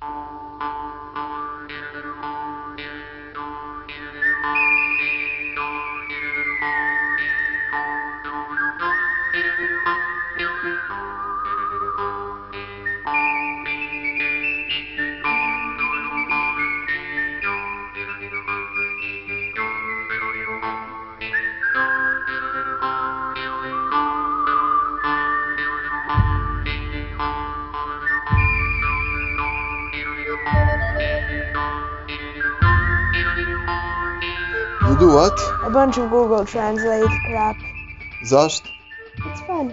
You do what? A bunch of Google Translate crap. Zašto? It's fun.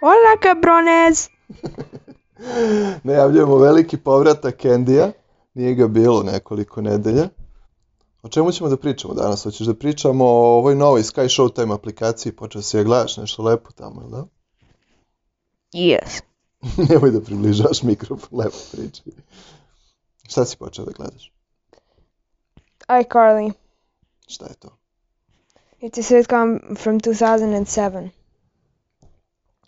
Hola, cabrones! Najavljujemo veliki povratak Kendija. Nije ga bilo nekoliko nedelja. O čemu ćemo da pričamo danas? Hoćeš da pričamo o ovoj novoj Sky Showtime aplikaciji? Počeo si je gledaš nešto lepo tamo, jel da? Yes. Nemoj da približavaš mikrofon, lepo pričaj. Šta si počeo da gledaš? iCarly. Šta je to? It's a sitcom from 2007.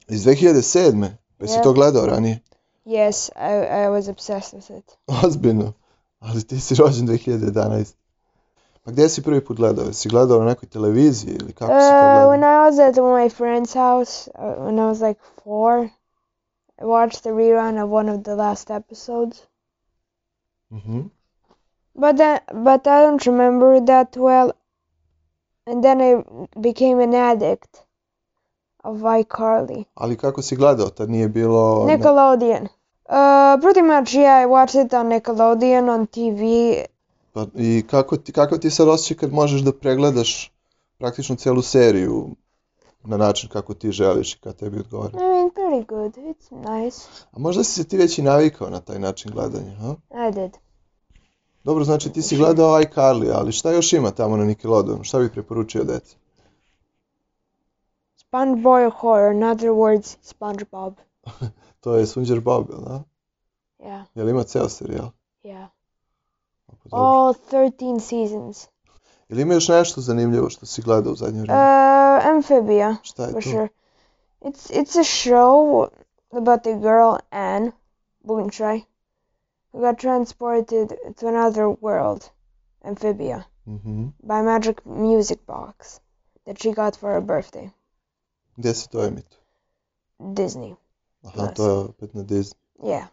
Iz 2007. Pa si to gledao ranije? Yes, I, I was obsessed with it. Ozbiljno. Ali ti si rođen 2011. Pa gdje si prvi put gledao? Si gledao na nekoj televiziji ili kako si to Uh, gledao? when I was at my friend's house, uh, when I was like four, I watched the rerun of one of the last episodes. Mhm. But then, but I don't remember that well. And then I became an addict of iCarly. Ali kako si gledao? Tad nije bilo... Nickelodeon. Uh, pretty much, yeah, I watched it on Nickelodeon on TV. Pa, I kako ti, kako ti sad osjećaj kad možeš da pregledaš praktično celu seriju na način kako ti želiš i kad tebi odgovara? I mean, pretty good. It's nice. A možda si se ti već i navikao na taj način gledanja, ha? I did. Dobro, znači ti si gledao iCarly, ali šta još ima tamo na Nickelodeonu? Šta bi preporučio deci? SpongeBob horror, in other words, SpongeBob. To je Sunđer Bob, jel da? Yeah, Jel ima ceo serijal? yeah. A, pa. All 13 seasons. Jel ima još nešto zanimljivo što si gledao u zadnje Uh, vrijeme? Amphibia, Šta je to? sure. It's it's a show about the girl Anne Boonchai who got transported to another world, Amphibia, Mhm. by a magic music box that she got for her birthday. Gdje se to emituje? Disney. Aha, to je opet na Disney. Yeah.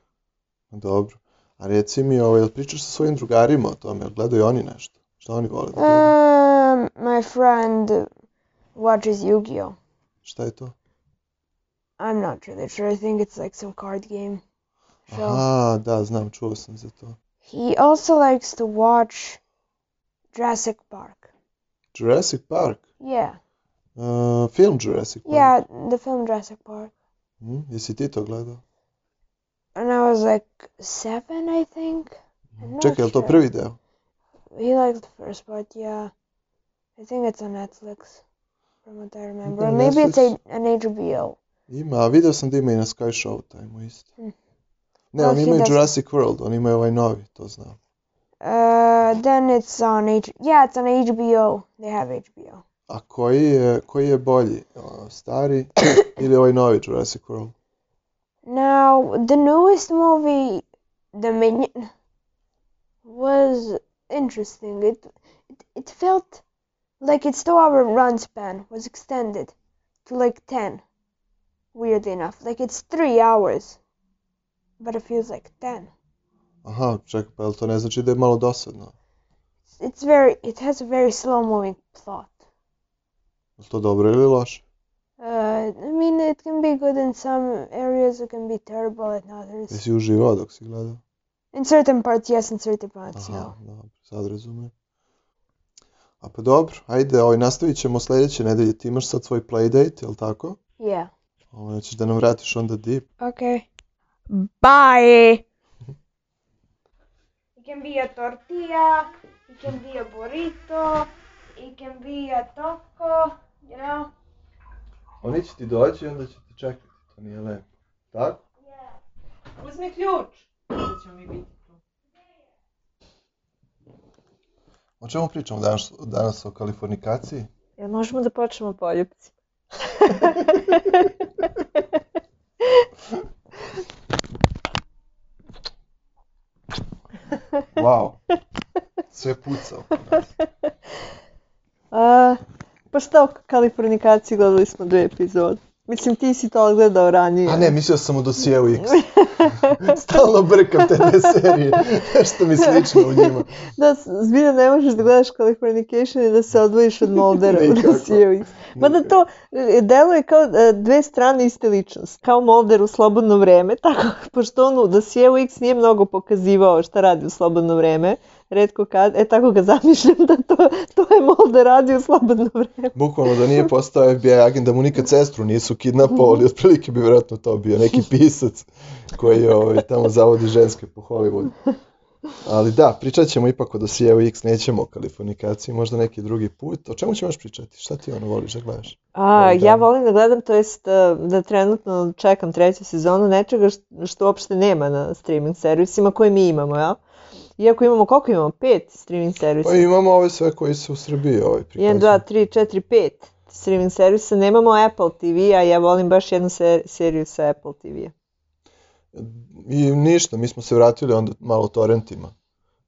Dobro. A reci mi, ovaj, jel pričaš sa svojim drugarima o tome? Jel gledaju oni nešto? Šta oni vole da gledaju? Um, my friend watches Yu-Gi-Oh. Šta je to? I'm not really sure. I think it's like some card game show. Aha, da, znam, čuo sam za to. He also likes to watch Jurassic Park. Jurassic Park? Yeah. Uh, film Jurassic Park? Yeah, the film Jurassic Park. Hm, Jesi ti to gledao? And I was like seven, I think. I'm not Čekaj, je li to sure. prvi deo? He liked the first part, yeah. I think it's on Netflix, from what I remember. Or maybe it's a, Netflix? an HBO. Ima, a vidio sam da ima i na Sky Showtime isto. Hm. Ne, Well, imaju Jurassic World, oni imaju ovaj novi, to znam. Uh, then it's on H. Yeah, it's on HBO. They have HBO. A koji je, koji je bolji? O, Stari ili ovaj novi Jurassic World? Now, the newest movie, the Dominion, was interesting. It, it it felt like its two-hour run span was extended to like ten. Weirdly enough, like it's three hours, but it feels like ten. Aha, čekaj, pa to ne znači da je malo dosadno? It's very. It has a very slow-moving plot. Je to dobro ili loše? Uh, I mean, it can be good in some areas. It can be terrible in others. Jesi uživao dok si gledao? In certain parts, yes. In certain parts, Aha, no. dobro, sad razumem. A pa dobro, ajde, ovaj, nastavit ćemo sljedeće nedelje. Ti imaš sad svoj playdate, jel tako? Yeah. Ovaj, ćeš da nam vratiš onda dip. Okay. Bye. It can be a tortilla, it can be a burrito, it can be a taco, you know? Oni će ti doći i onda će te čekati, to nije lepo. Tako? Uzmi ključ. Da ćemo mi biti tu. O čemu pričamo danas, danas o kalifornikaciji? Jel možemo da počnemo o poljupci? Wow. Sve pucao. A, pa šta o Kalifornikaciji gledali smo dve epizode. Mislim, ti si to gledao ranije. A ne, mislio sam u dosijeu X. Stalno brkam te dve serije. Nešto mi slično u njima. Da, zbilja ne možeš da gledaš Californication i da se odvojiš od Moldera u dosijeu X. Mada to e, deluje kao e, dve strane iste ličnosti. Kao Molder u slobodno vreme, tako, pošto on u dosijeu X nije mnogo pokazivao šta radi u slobodno vreme, redko kad, e tako ga zamišljam da to, to je Molder radi u slobodno vreme. Bukvalno da nije postao FBI agent, da mu nikad sestru nisu kidnapovali, otprilike bi vjerojatno to bio neki pisac koji ovaj, tamo zavodi ženske po Hollywoodu. Ali da, pričat ćemo ipak o dosijeu X, nećemo o kalifornikaciji, možda neki drugi put. O čemu ćemo još pričati? Šta ti ono voliš da gledaš? A, Ovih ja dana. volim da gledam, to jest e, da trenutno čekam treću sezonu nečega što, što uopšte nema na streaming servisima koje mi imamo, ja? Iako imamo, koliko imamo? Pet streaming servisa. Pa imamo ove sve koji se u Srbiji ovaj 1, prikazuju. 2, 3, 4, 5 streaming servisa. Nemamo Apple TV, a ja volim baš jednu ser- seriju sa Apple TV-a. I ništa, mi smo se vratili onda malo torrentima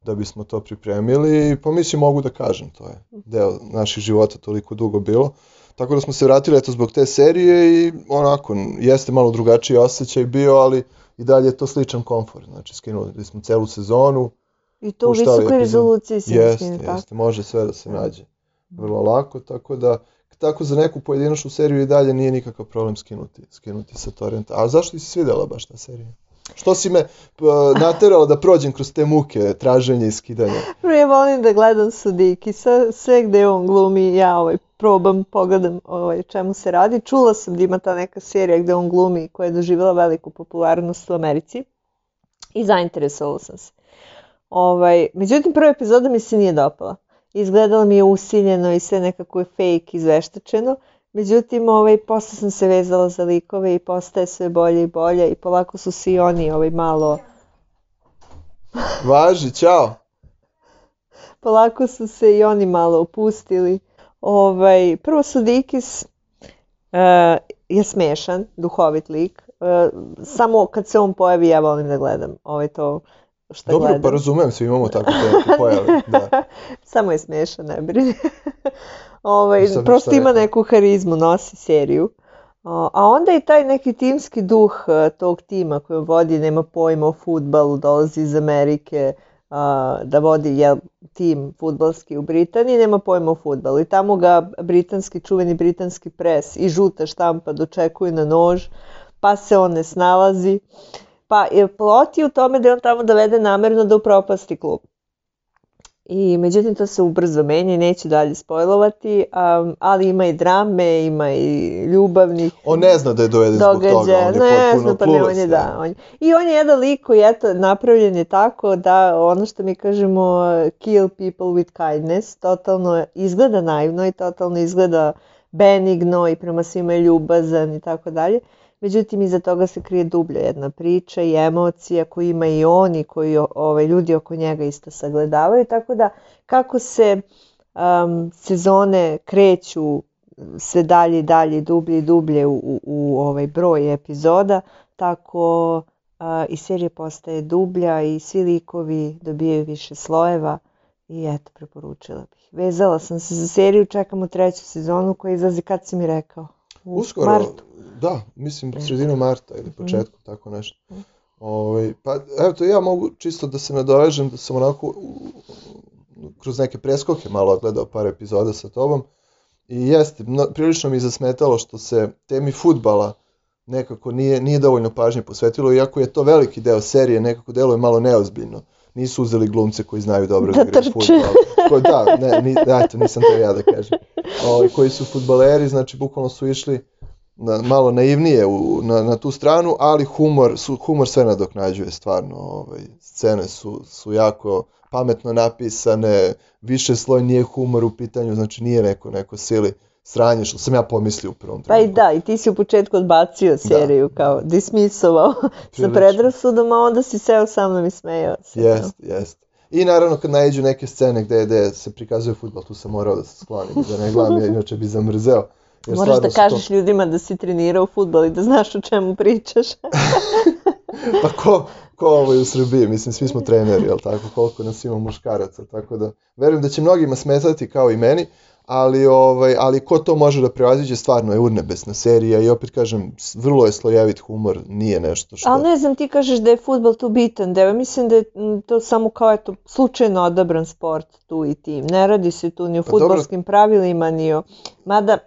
da bismo to pripremili i pa mislim mogu da kažem, to je deo naših života toliko dugo bilo. Tako da smo se vratili eto zbog te serije i onako, jeste malo drugačiji osjećaj bio, ali i dalje je to sličan komfor. Znači, skinuli smo celu sezonu, I to u Puštali visokoj rezoluciji si jeste, mislim, tako? jeste, može sve da se nađe vrlo lako, tako da tako za neku pojedinačnu seriju i dalje nije nikakav problem skinuti, skinuti sa torrenta. A zašto ti se svidela baš ta serija? Što si me p- naterala da prođem kroz te muke traženja i skidanja? Prvo ja volim da gledam Sudiki, sve, sve gde on glumi, ja ovaj, probam, pogledam ovaj, čemu se radi. Čula sam da ima ta neka serija gde on glumi koja je doživjela veliku popularnost u Americi i zainteresovala sam se. Ovaj, međutim, prva epizoda mi se nije dopala. Izgledala mi je usiljeno i sve nekako je fake izveštačeno. Međutim, ovaj, posle sam se vezala za likove i postaje sve bolje i bolje i polako su se i oni ovaj, malo Važi, čao! polako su se i oni malo opustili. Ovaj, prvo Sudikis uh, je smešan, duhovit lik. Uh, samo kad se on pojavi ja volim da gledam ovaj to što Dobro, gledam. pa razumem, svi imamo tako te pojave. Da. Samo je smešan, ne brini. ovaj, prosto ima rekao. neku harizmu, nosi seriju. A onda i taj neki timski duh e, tog tima koji vodi, nema pojma o futbalu, dolazi iz Amerike, a, da vodi jel, tim futbalski u Britaniji, nema pojma o futbalu. I tamo ga britanski, čuveni britanski pres i žuta štampa dočekuju na nož, pa se on ne snalazi. Pa je plot je u tome da je on tamo dovede namerno da upropasti klub. I međutim to se ubrzo menja i neću dalje spojlovati, um, ali ima i drame, ima i ljubavnih On ne zna da je doveden zbog toga, on je Ne potpuno pa ne, on clueless, je da. da. On je. I on je jedan lik koji eto, napravljen je tako da ono što mi kažemo kill people with kindness, totalno izgleda naivno i totalno izgleda benigno i prema svima je ljubazan i tako dalje. Međutim, iza toga se krije dublja jedna priča i emocija koju ima i on i koji o- ovaj, ljudi oko njega isto sagledavaju. Tako da kako se um, sezone kreću sve dalje i dalje, dublje i dublje u, u, u ovaj broj epizoda, tako a, i serija postaje dublja i svi likovi dobijaju više slojeva i eto, preporučila bih. Vezala sam se za seriju, čekamo treću sezonu koja izlazi kad si mi rekao? U Uskoro, martu. da, mislim sredinom marta ili Mhm. početkom, tako nešto. Ovaj, pa evo to ja mogu čisto da se nadovežem, da sam onako kroz neke preskoke malo gledao par epizoda sa tobom i jeste, mno- prilično mi zasmetalo što se temi futbala nekako nije, nije dovoljno pažnje posvetilo, iako je to veliki deo serije, nekako deluje malo neozbiljno. Nisu uzeli glumce koji znaju dobro da, Da igraju fudbal. Ko, da, ne, ni, eto, nisam to ja da kažem. Ovaj, koji su futbaleri, znači bukvalno su išli na, malo naivnije u, na, na tu stranu, ali humor, su, humor sve nadoknađuje stvarno. Ovaj, scene su, su jako pametno napisane, više sloj nije humor u pitanju, znači nije neko, neko sili sranje, što sam ja pomislio u prvom Pa i trenutku. da, i ti si u početku odbacio seriju, kao dismisovao sa predrasudom, a onda si seo sa mnom i smejao se. Jest, jest. I naravno kad naiđu neke scene gde, gde se prikazuje futbol, tu sam morao da se sklonim, da ne gledam, jer inače bi zamrzeo. Jer Moraš da su to- kažeš ljudima da si trenirao futbol i da znaš o čemu pričaš. Pa ko, ko ovo je u Srbiji, mislim, svi smo treneri, jel tako, koliko nas ima muškaraca, tako da verujem da će mnogima smetati kao i meni, ali, ovaj, ali ko to može da prevaziđe, stvarno je urnebesna serija i opet kažem, vrlo je slojevit humor, nije nešto što... Ali ne znam, ti kažeš da je futbol tu bitan deo. Mislim da je to samo kao eto, slučajno odabran sport tu i tim. Ne radi se tu ni o Pa dobro. futbolskim pravilima, ni o... Mada,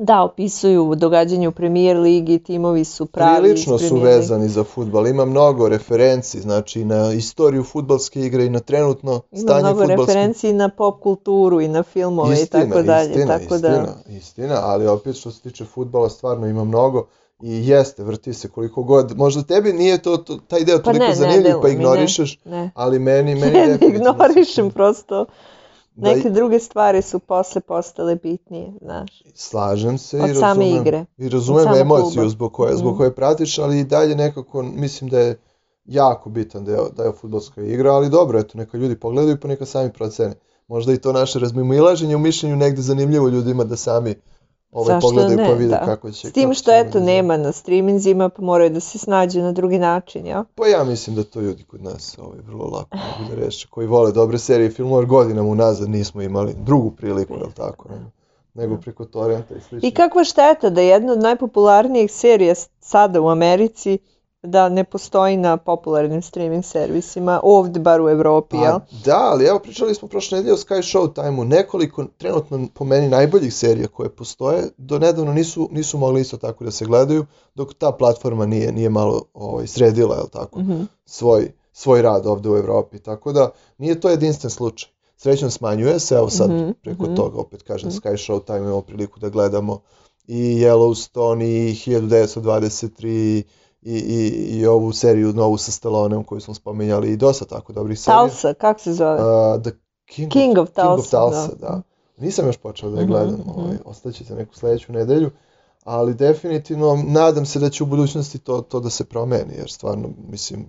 da, opisuju događanje u premijer ligi, timovi su pravi Prilično su vezani za futbal, ima mnogo referenci, znači na istoriju futbalske igre i na trenutno Ima stanje mnogo fudbalske referenci i na pop kulturu i na filmove i Istina, tako dalje. istina, tako da, istina, istina, ali opet što se tiče futbala stvarno ima mnogo i jeste, vrti se koliko god, možda tebi nije to, to taj deo Pa toliko ne, ne zanimljiv pa ne. ignorišeš, ne. ali meni, meni Ne, ne ignorišem prosto. Da Neke druge stvari su posle postale bitnije, znaš. slažem se i Od same razumem, igre, i razumem emociju kluba. zbog koje, zbog Mhm. koje pratiš, ali i dalje nekako mislim da je jako bitan deo, deo futbolska igra, ali dobro, eto, neka ljudi pogledaju pa neka sami procene. Možda i to naše razmimoilaženje u mišljenju negde zanimljivo ljudima da sami ovaj, Zašto pogledaju ne, pa vide da. kako će. S tim što eto nema na streaminzima pa moraju da se snađu na drugi način, ja? Pa ja mislim da to ljudi kod nas ovaj, vrlo lako mogu da reše, koji vole dobre serije i filmove, godinama unazad nismo imali drugu priliku, jel tako, nego, nego preko torrenta i slično. I kakva šteta da jedna od najpopularnijih serija sada u Americi da ne postoji na popularnim streaming servisima, ovde bar u Evropi, jel? Pa da, ali evo pričali smo prošle nedelje o Sky Showtime-u, nekoliko trenutno po meni najboljih serija koje postoje, do nedavno nisu, nisu mogli isto tako da se gledaju, dok ta platforma nije, nije malo ovaj, sredila, jel tako, Mhm. svoj, svoj rad ovde u Evropi, tako da nije to jedinstven slučaj. Srećno smanjuje se, evo sad Mhm, preko mhm. toga, opet kažem, Sky Showtime imamo priliku da gledamo i Yellowstone i 1923 i, i, i ovu seriju novu sa Stalloneom koju smo spominjali i dosta tako dobrih serija. Talsa, kako se zove? Uh, the King, King of King Tulsa, of Tulsa, da. da. Nisam još počeo da je Mhm, gledam, mhm. ovaj, ostaće za neku sledeću nedelju, ali definitivno nadam se da će u budućnosti to, to da se promeni, jer stvarno, mislim,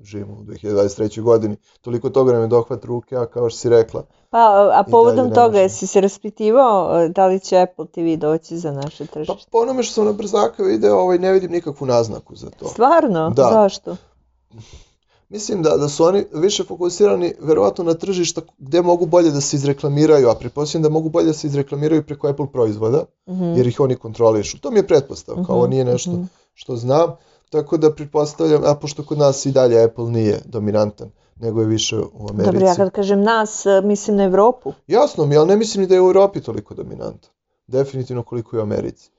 živimo u 2023. godini, toliko toga nam je dohvat ruke, a kao što si rekla, Pa, a- povodom toga, jesi se raspitivao da li će Apple TV doći za naše pa tržište? po onome što sam na brzaka video, ovaj, ne vidim nikakvu naznaku za to. Stvarno? Da. Zašto? Mislim da, da su oni više fokusirani verovatno na tržišta gde mogu bolje da se izreklamiraju, a pretpostavljam da mogu bolje da se izreklamiraju preko Apple proizvoda, Mhm. jer ih oni kontrolišu. To mi je pretpostavka, ovo Mhm, nije nešto mhm. što znam, tako da pretpostavljam, a pošto kod nas i dalje Apple nije dominantan, nego je više u Americi. Dobro, ja kad kažem nas, e, mislim na Evropu. Jasno mi, ali ne mislim ni da je u Europi toliko dominantan. Definitivno koliko je u Americi.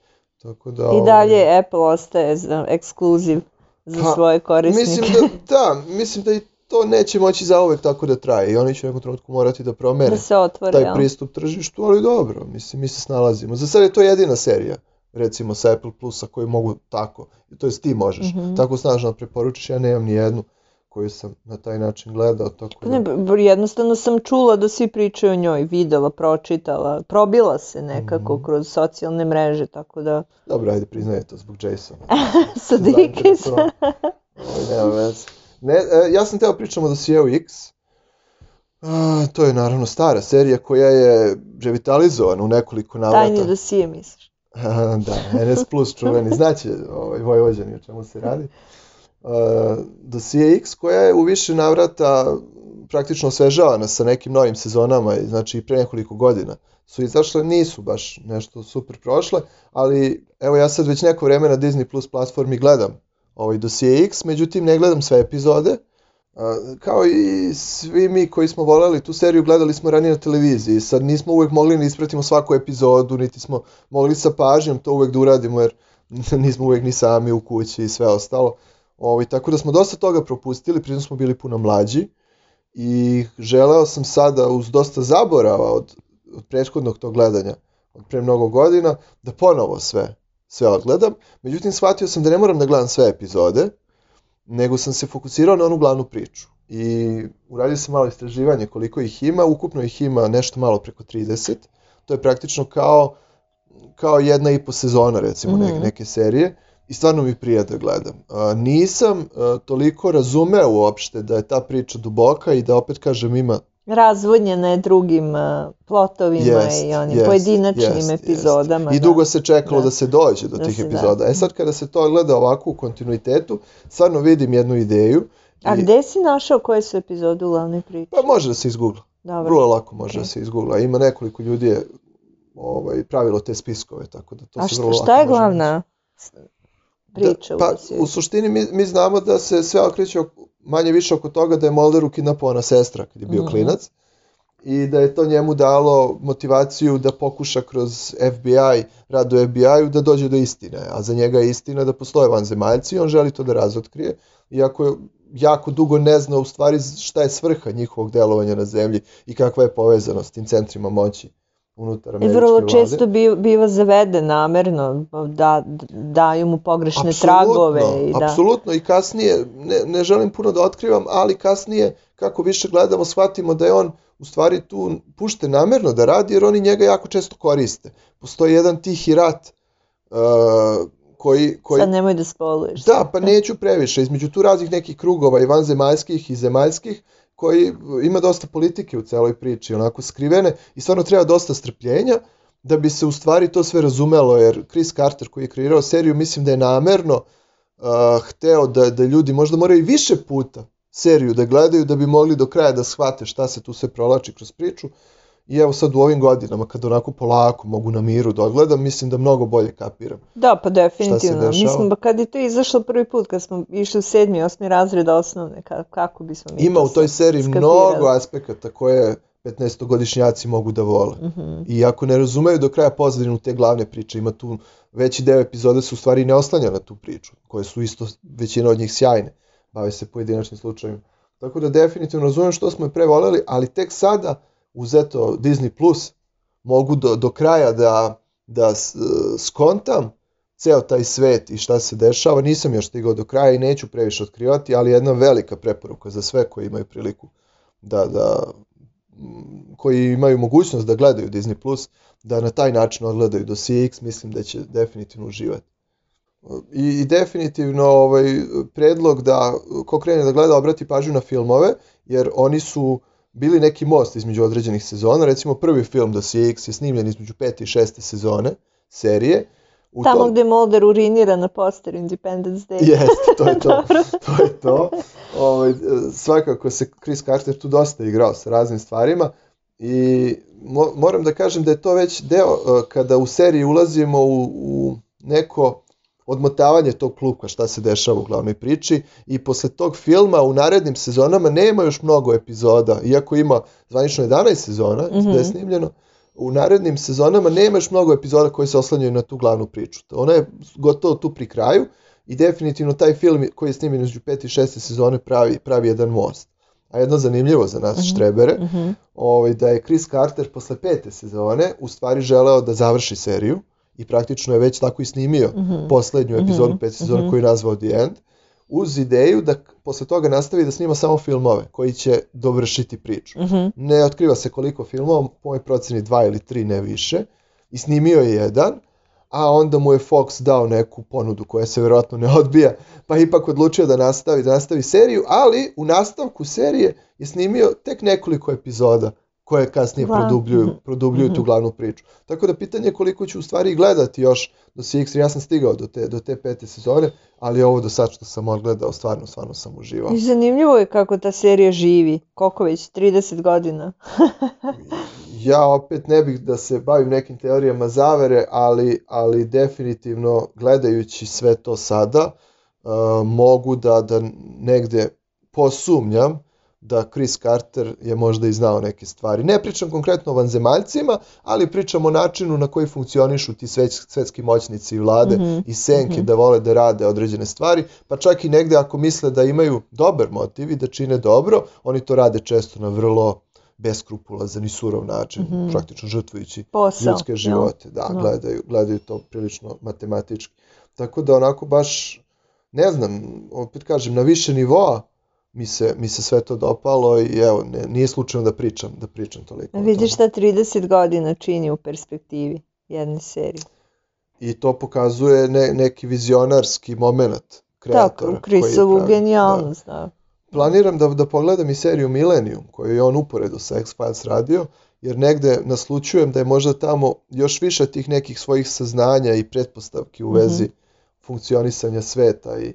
Tako da, I ovaj, dalje Apple ostaje za ekskluziv za Pa, svoje korisnike. Mislim da, da, mislim da i to neće moći zauvek tako da traje i oni će u nekom trenutku morati da promene da se otvore, taj pristup tržištu, ali dobro, mislim, mi se snalazimo. Za sad je to jedina serija, recimo sa Apple Plusa koju mogu tako, to jest ti možeš, Mhm. tako snažno da preporučiš, ja nemam ni jednu koju sam na taj način gledao, tako da... Ne, jednostavno sam čula da svi pričaju o njoj, videla, pročitala, probila se nekako Mhm. kroz socijalne mreže, tako da Dobro, ajde, priznaje to zbog Jasona. sa. Ovaj, nema veze. Ne, e, ja sam teo pričamo da si X. A, to je naravno stara serija koja je revitalizovana u nekoliko navrata. Tajni dosije misliš. da, NS Plus čuveni, znaće ovaj, Vojvođani o čemu se radi. Uh, Dosije X koja je u više navrata praktično osvežavana sa nekim novim sezonama, znači pre nekoliko godina su izašle, nisu baš nešto super prošle, ali evo ja sad već neko vreme na Disney Plus platformi gledam ovaj Dosije X, međutim ne gledam sve epizode, kao i svi mi koji smo voleli tu seriju, gledali smo ranije na televiziji. Sad nismo uvek mogli da ispratimo svaku epizodu, niti smo mogli sa pažnjom to uvek da uradimo, jer nismo uvek ni sami u kući i sve ostalo. Ovaj, tako da smo dosta toga propustili, pritom smo bili puno mlađi i želeo sam sada uz dosta zaborava od, od prethodnog tog gledanja, od pre mnogo godina, da ponovo sve, sve odgledam. Međutim, shvatio sam da ne moram da gledam sve epizode, nego sam se fokusirao na onu glavnu priču. I uradio sam malo istraživanje koliko ih ima, ukupno ih ima nešto malo preko 30. To je praktično kao, kao jedna i po sezona, recimo, neke, Mhm. neke serije. I stvarno mi prija da gledam. A, nisam a, toliko razumeo uopšte da je ta priča duboka i da opet kažem ima razvodnjena je drugim uh, plotovima Jest, i onim jest, pojedinačnim jest, jest. epizodama. I da. dugo se čekalo Da. da, se dođe do Da tih da. epizoda. E sad kada se to gleda ovako u kontinuitetu, stvarno vidim jednu ideju. A I- gde si našao koje su epizode u glavnoj priči? Pa može da se izgoogla. Dobro. Vrlo lako može Ok. da se izgoogla. Ima nekoliko ljudi je ovaj, pravilo te spiskove, tako da to A se šta, vrlo šta lako je može glavna priča Da, pa u suštini mi, mi znamo da se sve okreće oko- manje više oko toga da je Mulderu kidnapovana sestra kad je bio Mhm. klinac i da je to njemu dalo motivaciju da pokuša kroz FBI, rad u FBI-u da dođe do istine, a za njega je istina da postoje vanzemaljci i on želi to da razotkrije, iako je jako dugo ne zna u stvari šta je svrha njihovog delovanja na zemlji i kakva je povezanost s tim centrima moći unutar I američke vrlo vlade. često bi, biva zaveden namerno, da, daju mu pogrešne Apsolutno, tragove. I da, apsolutno i kasnije, ne, ne želim puno da otkrivam, ali kasnije kako više gledamo shvatimo da je on u stvari tu pušten namerno da radi jer oni njega jako često koriste. Postoji jedan tihi rat uh, koji, koji Sad nemoj da spoluješ. Da, pa neću previše. Između tu raznih nekih krugova i vanzemaljskih i zemaljskih koji ima dosta politike u celoj priči, onako skrivene i stvarno treba dosta strpljenja da bi se u stvari to sve razumelo, jer Chris Carter koji je kreirao seriju, mislim da je namerno uh, hteo da, da ljudi možda moraju više puta seriju da gledaju da bi mogli do kraja da shvate šta se tu sve provlači kroz priču. I evo sad u ovim godinama, kad onako polako mogu na miru da odgledam, mislim da mnogo bolje kapiram. Da, pa definitivno. Mislim, ba kad je to izašlo prvi put, kad smo išli u sedmi, osmi razred osnovne, ka, kako bismo mi Ima u toj seriji skapirali? mnogo aspekata koje 15-godišnjaci mogu da vole. Mhm. I ako ne razumeju do kraja pozadinu te glavne priče, ima tu veći deo epizode se u stvari ne oslanja na tu priču, koje su isto većina od njih sjajne, bave se pojedinačnim slučajima. Tako da definitivno razumem što smo je pre voleli, ali tek sada, uz eto Disney Plus, mogu do, do kraja da, da s- skontam ceo taj svet i šta se dešava. Nisam još stigao do kraja i neću previše otkrivati, ali jedna velika preporuka za sve koji imaju priliku da, da koji imaju mogućnost da gledaju Disney Plus, da na taj način odgledaju do CX, mislim da će definitivno uživati. I, i definitivno ovaj predlog da ko krene da gleda obrati pažnju na filmove, jer oni su bili neki most između određenih sezona. Recimo prvi film The CX je snimljen između pete i šeste sezone serije. U Tamo tom- gde Mulder urinira na poster Independence Day. Jeste, to je to. To je to. Ovaj, svakako se Chris Carter tu dosta igrao sa raznim stvarima i mo moram da kažem da je to već deo eh, kada u seriji ulazimo u, u neko odmotavanje tog kluka šta se dešava u glavnoj priči i posle tog filma u narednim sezonama nema još mnogo epizoda, iako ima zvanično 11 sezona mm Mhm. da je snimljeno, u narednim sezonama nema još mnogo epizoda koji se oslanjaju na tu glavnu priču. Ona je gotovo tu pri kraju i definitivno taj film koji je snimljen između 5 i 6 sezone pravi, pravi jedan most. A jedno zanimljivo za nas Mhm. štrebere, Mhm. ovaj, da je Chris Carter posle pete sezone u stvari želeo da završi seriju i praktično je već tako i snimio Mhm. poslednju epizodu Mhm, pete sezone mhm. koju je nazvao The End, uz ideju da posle toga nastavi da snima samo filmove koji će dovršiti priču. Mhm. Ne otkriva se koliko filmova, po mojoj proceni dva ili tri, ne više. I snimio je jedan, a onda mu je Fox dao neku ponudu koja se verovatno ne odbija, pa ipak odlučio da nastavi, da nastavi seriju, ali u nastavku serije je snimio tek nekoliko epizoda koje kasnije Glavno. produbljuju, Mhm. produbljuju tu Mhm. glavnu priču. Tako da pitanje je koliko ću u stvari gledati još do CX, ja sam stigao do te, do te pete sezone, ali ovo do sad što sam odgledao, stvarno, stvarno sam uživao. I zanimljivo je kako ta serija živi. Koliko već? 30 godina. Ja opet ne bih da se bavim nekim teorijama zavere, ali, ali definitivno gledajući sve to sada, uh, mogu da, da negde posumnjam da Chris Carter je možda i znao neke stvari. Ne pričam konkretno o vanzemaljcima, ali pričam o načinu na koji funkcionišu ti svetski moćnici i vlade Mhm, i senke mhm. da vole da rade određene stvari, pa čak i negde ako misle da imaju dobar motiv i da čine dobro, oni to rade često na vrlo beskrupulazan i surov način, Mhm. praktično žrtvujući Posao. ljudske živote. Da, Da. gledaju, gledaju to prilično matematički. Tako da onako baš, ne znam, opet kažem, na više nivoa mi se, mi se sve to dopalo i evo, ne, nije slučajno da pričam, da pričam toliko. o Vidiš šta 30 godina čini u perspektivi jedne serije. I to pokazuje ne, neki vizionarski moment kreatora. Tako, pravi. genijalnost, da. planiram da, da pogledam i seriju Millennium, koju je on uporedo sa X-Files radio, jer negde naslučujem da je možda tamo još više tih nekih svojih saznanja i pretpostavki u vezi funkcionisanja sveta i,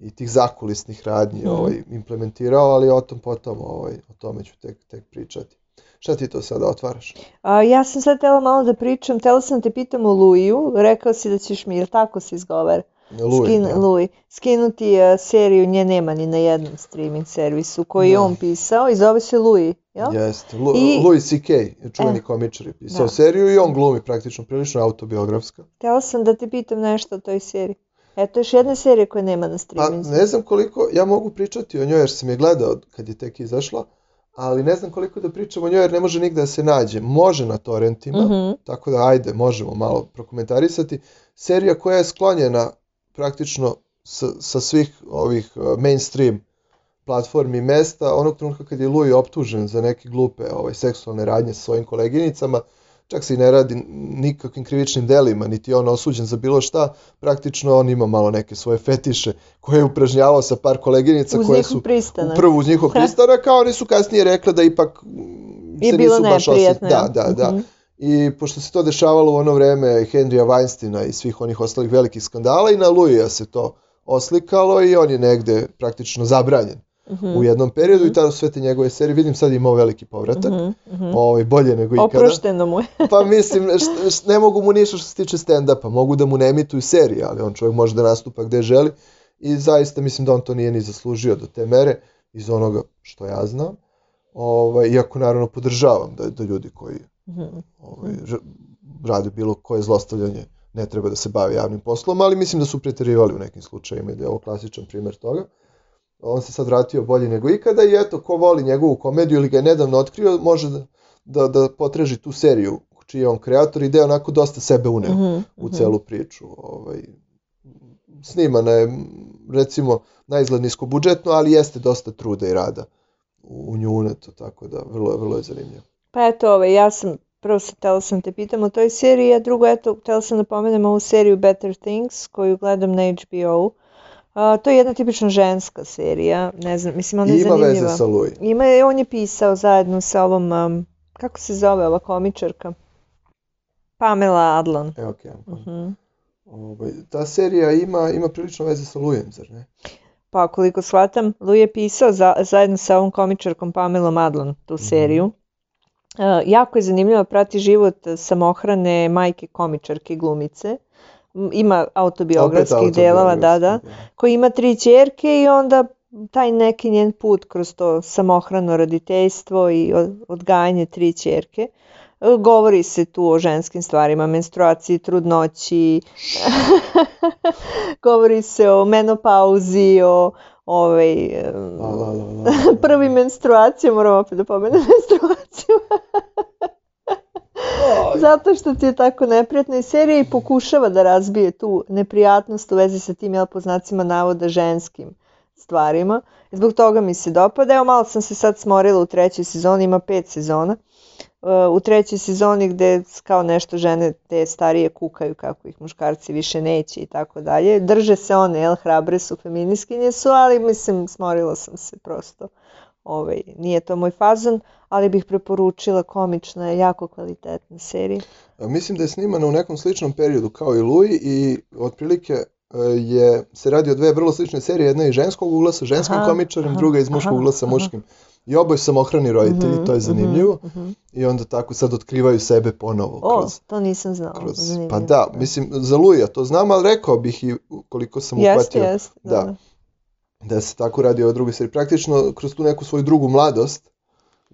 i tih zakulisnih radnji Mhm. ovaj, implementirao, ali o tom potom, ovaj, o tome ću tek, tek pričati. Šta ti to sada otvaraš? A, ja sam sad tela malo da pričam, tela sam te pitam o Luiju, rekao si da ćeš mi, jel tako se izgovara? Louis, Skin, da. Louis. Skinuti uh, seriju, nje nema ni na jednom streaming servisu koji je Da. on pisao i zove se Louis, jel? Jeste. Lu, I- Louis C.K. je čuveni E. komičar je pisao Da. seriju i on glumi praktično prilično autobiografska. Htjela sam da te pitam nešto o toj seriji. Eto još jedna serija koja nema na Pa streaming. ne znam koliko, ja mogu pričati o njoj jer sam je gledao kad je tek izašla, ali ne znam koliko da pričam o njoj jer ne može nigde da se nađe. Može na torrentima, Mhm. tako da ajde, možemo malo prokomentarisati. Serija koja je sklonjena praktično sa, sa svih ovih uh, mainstream platformi mesta, onog trenutka kad je Louis optužen za neke glupe ovaj, seksualne radnje sa svojim koleginicama, čak se i ne radi nikakvim krivičnim delima, niti on osuđen za bilo šta, praktično on ima malo neke svoje fetiše koje je upražnjavao sa par koleginica Uz koje su pristanak. prvo uz njihov pristanak, a oni su kasnije rekli da ipak mm, Je se bilo nisu baš osjećali. Da, jel? da, da. Mhm. I pošto se to dešavalo u ono vreme Henrya Weinsteina i svih onih ostalih velikih skandala i na Louisa se to oslikalo i on je negde praktično zabranjen Mhm. u jednom periodu i tada sve te njegove serije, vidim sad imao veliki povratak, Mhm, mhm. ovaj, bolje nego ikada. Oprošteno mu je. Pa mislim, št- št- ne mogu mu ništa što se tiče stand-upa, mogu da mu ne emituju serije, ali on čovjek može da nastupa gde želi i zaista mislim da on to nije ni zaslužio do te mere iz onoga što ja znam. Ovaj, iako naravno podržavam da, da ljudi koji Mhm. ovaj, rade bilo koje zlostavljanje ne treba da se bave javnim poslom, ali mislim da su preterivali u nekim slučajima i da je ovo klasičan primjer toga. On se sad vratio bolje nego ikada i eto, ko voli njegovu komediju ili ga je nedavno otkrio, može da, da, da potraži tu seriju čiji je on kreator i da je onako dosta sebe uneo Mhm, u mhm. celu priču. Ovaj, snimana je, recimo, na izgled niskobudžetno, ali jeste dosta truda i rada u, u nju uneto, tako da vrlo, vrlo je zanimljivo. Pa eto, ovaj, ja sam, prvo sam, htjela sam te pitam o toj seriji, a drugo, eto, htjela sam da pomenem ovu seriju Better Things, koju gledam na HBO. A, to je jedna tipično ženska serija, ne znam, mislim, ona je ima zanimljiva. veze sa Louis. Ima je, on je pisao zajedno sa ovom, um, kako se zove ova komičarka? Pamela Adlon. Evo, okay, Mhm. ovaj, ta serija ima, ima prilično veze sa Louisom, zar ne? Pa koliko shvatam, Louis je pisao za, zajedno sa ovom komičarkom Pamelom Adlon tu seriju. E, jako je zanimljivo, prati život samohrane majke komičarke glumice. Ima autobiografskih delova, da, da. autobiografski, Koji ima tri ćerke i onda taj neki njen put kroz to samohrano roditeljstvo i od- odgajanje tri ćerke. E, Govori se tu o ženskim stvarima, menstruaciji, trudnoći, govori se o menopauzi, o ovaj, La, la, la, la, la. prvi menstruacije, moram opet da pomenem menstruaciju. Zato što ti je tako neprijatno i serija i pokušava da razbije tu neprijatnost u vezi sa tim, jel, po znacima navoda ženskim stvarima. Zbog toga mi se dopada. Evo, malo sam se sad smorila u trećoj sezoni, ima pet sezona. Uh, U trećoj sezoni gde kao nešto žene te starije kukaju kako ih muškarci više neće i tako dalje. Drže se one, jel, hrabre su, feminiskinje su, ali mislim, smorila sam se prosto. Ovaj, nije to moj fazon, ali bih preporučila komična, jako kvalitetna serija. A Mislim da je snimana u nekom sličnom periodu kao i Louis i otprilike e, je, se radi o dve vrlo slične serije, jedna je ženskog ugla sa ženskim Aha, komičarem, aha, druga je iz muškog aha, ugla sa aha. muškim. I oboje su samohrani roditelji, Mhm, to je zanimljivo. mhm, mhm. I onda tako sad otkrivaju sebe ponovo O, kroz, to nisam znala. kroz... zanimljivo. Pa da, mislim, za Louisa to znam, ali rekao bih i koliko sam Jeste, uhvatio jeste. da. da. Da se tako radi o drugoj seriji. Praktično, kroz tu neku svoju drugu mladost,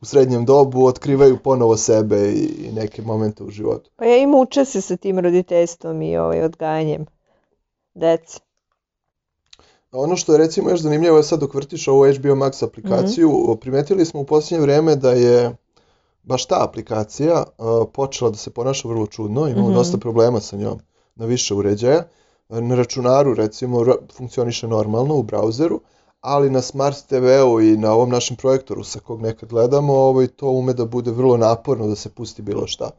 u srednjem dobu, otkrivaju ponovo sebe i, i neke momente u životu. Pa ja im uče se sa tim roditeljstvom i ovaj, odgajanjem dece. Ono što je recimo još zanimljivo je sad dok vrtiš ovu HBO Max aplikaciju, primetili smo u posljednje vreme da je baš ta aplikacija uh, počela da se ponaša vrlo čudno, imamo Mhm. dosta problema sa njom na više uređaja. Na računaru recimo funkcioniše normalno u brauzeru, ali na Smart TV-u i na ovom našem projektoru sa kog nekad gledamo, ovaj, to ume da bude vrlo naporno da se pusti bilo šta.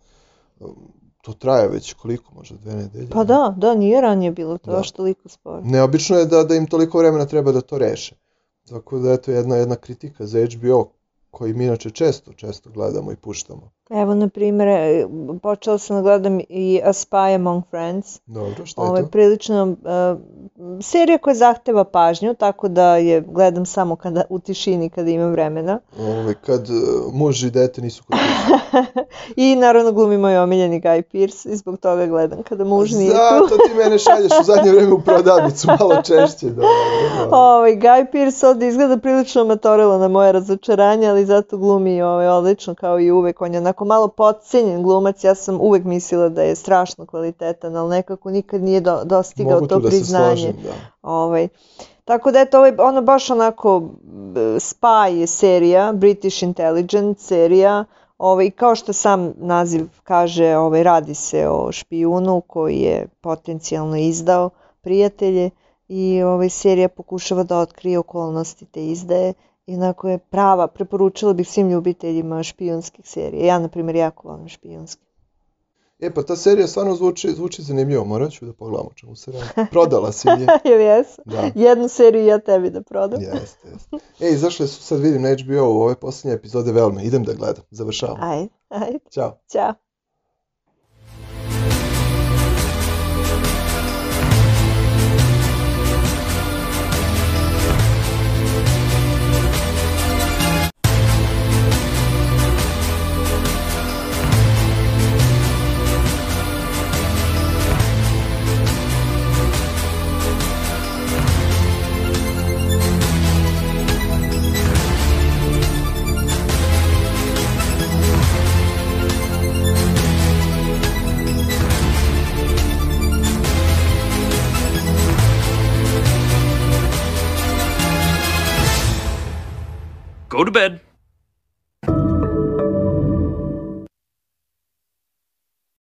To traje već koliko, možda dve nedelje? Pa da, da, nije ranije bilo to Da. baš toliko sporo. Neobično je da, da im toliko vremena treba da to reše. Tako da eto jedna, jedna kritika za HBO koji mi inače često, često gledamo i puštamo. Evo, na primjer, e, počela sam da gledam i A Spy Among Friends. Dobro, šta Ovo je je to? prilično uh, serija koja zahteva pažnju, tako da je gledam samo kada, u tišini kada imam vremena. Ovaj, kad e, muž i dete nisu kod. I naravno glumi moj omiljeni Guy Pearce i zbog toga gledam kada muž nije tu. Zato ti mene šalješ u zadnje vreme u prodavnicu malo češće. Da, da, da. Ovaj, Guy Pearce ovdje izgleda prilično amatorilo na moje razočaranje, ali zato glumi ovaj, odlično kao i uvek. On je onako malo podcenjen glumac, ja sam uvek mislila da je strašno kvalitetan, ali nekako nikad nije do, dostigao Mogu to da se priznanje. složim, da. Ovaj, tako da eto, ovaj, ono baš onako b- spy je serija, British Intelligence serija, ovaj, kao što sam naziv kaže, ovaj, radi se o špijunu koji je potencijalno izdao prijatelje i ovaj, serija pokušava da otkrije okolnosti te izdaje i onako je prava, preporučila bih svim ljubiteljima špijunskih serija. Ja, na primjer, jako volim špijunske. E, pa ta serija stvarno zvuči, zvuči zanimljivo, morat ću da pogledam o čemu se radi. Prodala si je. Jel jesu? Da, Jednu seriju ja tebi da prodam. jeste, jeste. E, izašle su, sad vidim na HBO u ove posljednje epizode Velme. Idem da gledam, završavam. Ajde, ajde, Ćao. ćao. Go to bed.